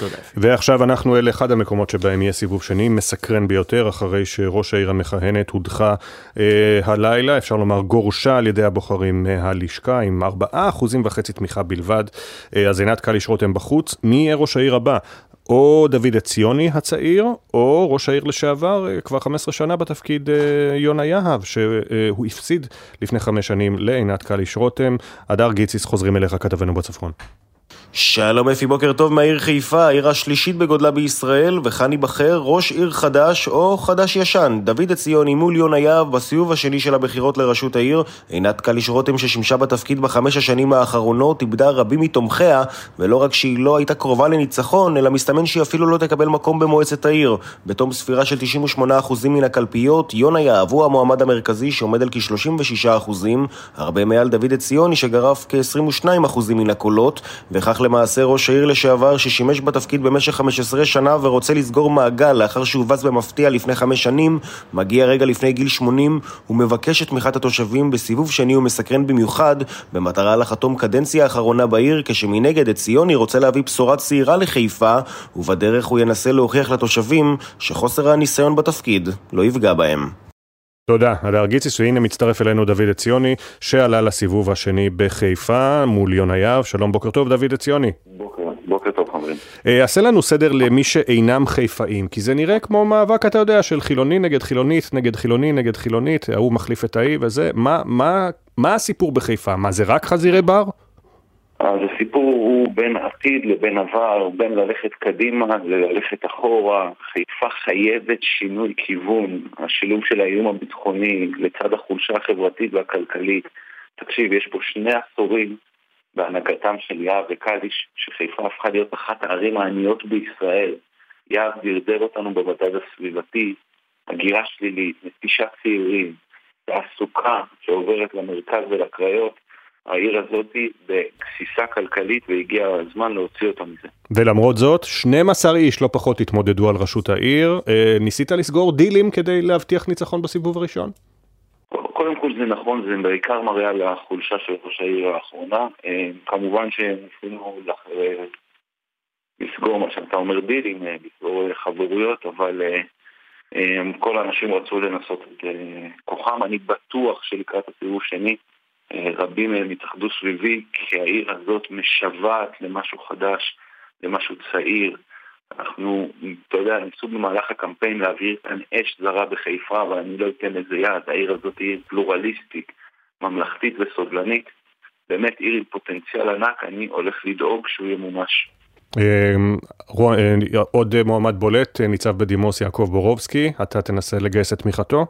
תודה. ועכשיו אנחנו אל אחד המקומות שבהם יהיה סיבוב שני, מסקרן ביותר, אחרי שראש העיר המכהנת הודחה אה, הלילה, אפשר לומר גורשה על ידי הבוחרים מהלשכה, עם 4.5 תמיכה בלבד. אה, אז עינת קליש רותם בחוץ. מי יהיה ראש העיר הבא? או דוד עציוני הצעיר, או ראש העיר לשעבר, אה, כבר 15 שנה בתפקיד אה, יונה יהב, שהוא הפסיד לפני חמש שנים לעינת קליש רותם. הדר גיציס, חוזרים אליך כתבנו בצפון. שלום אפי, בוקר טוב מהעיר חיפה, העיר השלישית בגודלה בישראל, וכאן ייבחר ראש עיר חדש או חדש ישן. דוד עציוני מול יונה יהב בסיבוב השני של הבחירות לראשות העיר. עינת קליש רותם ששימשה בתפקיד בחמש השנים האחרונות, איבדה רבים מתומכיה, ולא רק שהיא לא הייתה קרובה לניצחון, אלא מסתמן שהיא אפילו לא תקבל מקום במועצת העיר. בתום ספירה של 98% מן הקלפיות, יונה יהב הוא המועמד המרכזי שעומד על כ-36%, הרבה מעל דוד עציוני שגרף כ-22% מן הקולות, וכך למעשה ראש העיר לשעבר ששימש בתפקיד במשך 15 שנה ורוצה לסגור מעגל לאחר שהובס במפתיע לפני חמש שנים, מגיע רגע לפני גיל 80 ומבקש את תמיכת התושבים בסיבוב שני ומסקרן במיוחד, במטרה לחתום קדנציה האחרונה בעיר, כשמנגד את ציוני רוצה להביא בשורה צעירה לחיפה, ובדרך הוא ינסה להוכיח לתושבים שחוסר הניסיון בתפקיד לא יפגע בהם. תודה, הדר גיציס, והנה מצטרף אלינו דוד עציוני, שעלה לסיבוב השני בחיפה מול יונה יהב. שלום, בוקר טוב, דוד עציוני. בוקר, בוקר טוב, חברים. אה, עשה לנו סדר למי שאינם חיפאים, כי זה נראה כמו מאבק, אתה יודע, של חילוני נגד חילונית, נגד חילוני נגד חילונית, ההוא מחליף את ההיא וזה. מה, מה, מה הסיפור בחיפה? מה, זה רק חזירי בר? אז הסיפור הוא בין עתיד לבין עבר, בין ללכת קדימה ללכת אחורה. חיפה חייבת שינוי כיוון, השילוב של האיום הביטחוני לצד החולשה החברתית והכלכלית. תקשיב, יש פה שני עשורים בהנהגתם של יהב וקליש, שחיפה הפכה להיות אחת הערים העניות בישראל. יהב דרדר אותנו במדד הסביבתי, הגירה שלילית, נטישת צעירים, תעסוקה שעוברת למרכז ולקריות. העיר הזאת בגסיסה כלכלית והגיע הזמן להוציא אותה מזה. ולמרות זאת, 12 איש לא פחות התמודדו על ראשות העיר. אה, ניסית לסגור דילים כדי להבטיח ניצחון בסיבוב הראשון? קודם כל זה נכון, זה בעיקר מראה על החולשה של ראש העיר האחרונה. אה, כמובן שניסינו אה, לסגור מה שאתה אומר דילים, לסגור חברויות, אבל כל האנשים רצו לנסות את כוחם. אני בטוח שלקראת הסיבוב שני רבים מהם התאחדו סביבי, כי העיר הזאת משוועת למשהו חדש, למשהו צעיר. אנחנו, אתה יודע, ניסו במהלך הקמפיין להעביר כאן אש זרה בחיפה, אבל אני לא אתן לזה יד. העיר הזאת היא פלורליסטית, ממלכתית וסובלנית. באמת עיר עם פוטנציאל ענק, אני הולך לדאוג שהוא ימומש. אמ, אה, עוד מועמד בולט, ניצב בדימוס יעקב בורובסקי, אתה תנסה לגייס את תמיכתו?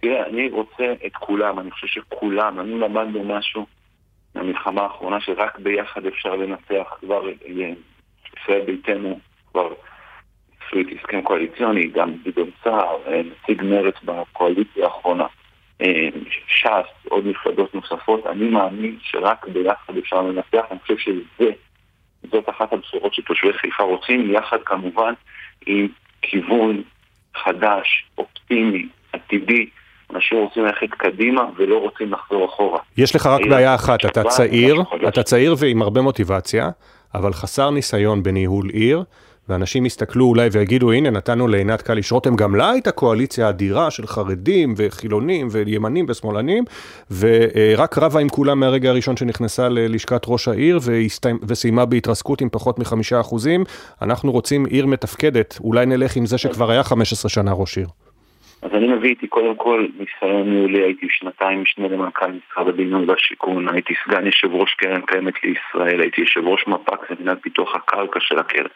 תראה, אני רוצה את כולם, אני חושב שכולם, אני למדנו משהו מהמלחמה האחרונה שרק ביחד אפשר לנצח כבר אה, ישראל ביתנו כבר עשו את הסכם קואליציוני, גם גדעון סער, אה, נציג מרץ בקואליציה האחרונה, אה, ש"ס, עוד מפלגות נוספות, אני מאמין שרק ביחד אפשר לנצח, אני חושב שזה, זאת אחת הבשורות שתושבי חיפה רוצים, יחד כמובן עם כיוון חדש, אופטימי, עתידי, אנשים רוצים ללכת קדימה ולא רוצים לחזור אחורה. יש לך רק בעיה אחת, אתה צעיר, אתה צעיר ועם הרבה מוטיבציה, אבל חסר ניסיון בניהול עיר, ואנשים יסתכלו אולי ויגידו, הנה, נתנו לעינת קליש רותם, גם לה הייתה קואליציה אדירה של חרדים וחילונים וימנים ושמאלנים, ורק רבה עם כולם מהרגע הראשון שנכנסה ללשכת ראש העיר, וסיימה בהתרסקות עם פחות מחמישה אחוזים. אנחנו רוצים עיר מתפקדת, אולי נלך עם זה שכבר היה 15 שנה ראש עיר. אז אני מביא איתי קודם כל ניסיון ניהולי, הייתי שנתיים משנה למנכ"ל משרד הבינוי והשיכון, הייתי סגן יושב ראש קרן קיימת לישראל, הייתי יושב ראש מפ"ק למינהל פיתוח הקרקע של הקרן,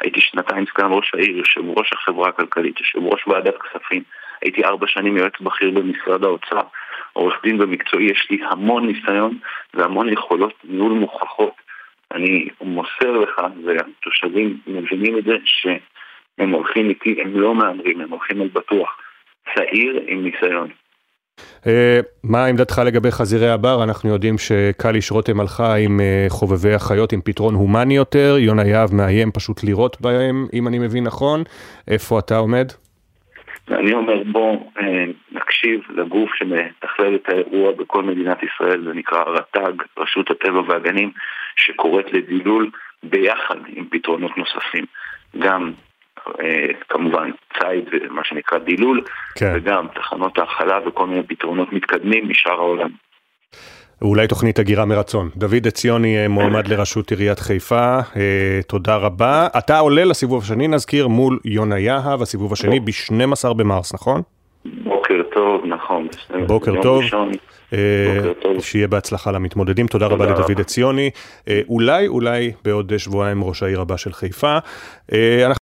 הייתי שנתיים סגן ראש העיר, יושב ראש החברה הכלכלית, יושב ראש ועדת כספים, הייתי ארבע שנים יועץ בכיר במשרד האוצר, עורך דין במקצועי, יש לי המון ניסיון והמון יכולות ניהול מוכחות. אני מוסר לך, והתושבים מבינים את זה, שהם הולכים איתי, הם לא מהמרים, הם הולכים על בטוח. צעיר עם ניסיון. Uh, מה עמדתך לגבי חזירי הבר? אנחנו יודעים שקליש רותם הלכה עם uh, חובבי החיות עם פתרון הומני יותר, יונה יהב מאיים פשוט לירות בהם, אם אני מבין נכון. איפה אתה עומד? אני אומר בוא uh, נקשיב לגוף שמתכלל את האירוע בכל מדינת ישראל, זה נקרא רט"ג, רשות הטבע והגנים, שקוראת לדילול ביחד עם פתרונות נוספים. גם כמובן ציד ומה שנקרא דילול, כן. וגם תחנות האכלה וכל מיני פתרונות מתקדמים משאר העולם. אולי תוכנית הגירה מרצון. דוד עציוני מועמד לראשות עיריית חיפה, אה, תודה רבה. אתה עולה לסיבוב השני, נזכיר, מול יונה יהב, הסיבוב השני ב-12 במרס, נכון? בוקר טוב, נכון. בוקר טוב. אה, שיהיה בהצלחה למתמודדים. תודה רבה לדוד עציוני. אה, אולי, אולי בעוד שבועיים ראש העיר הבא של חיפה.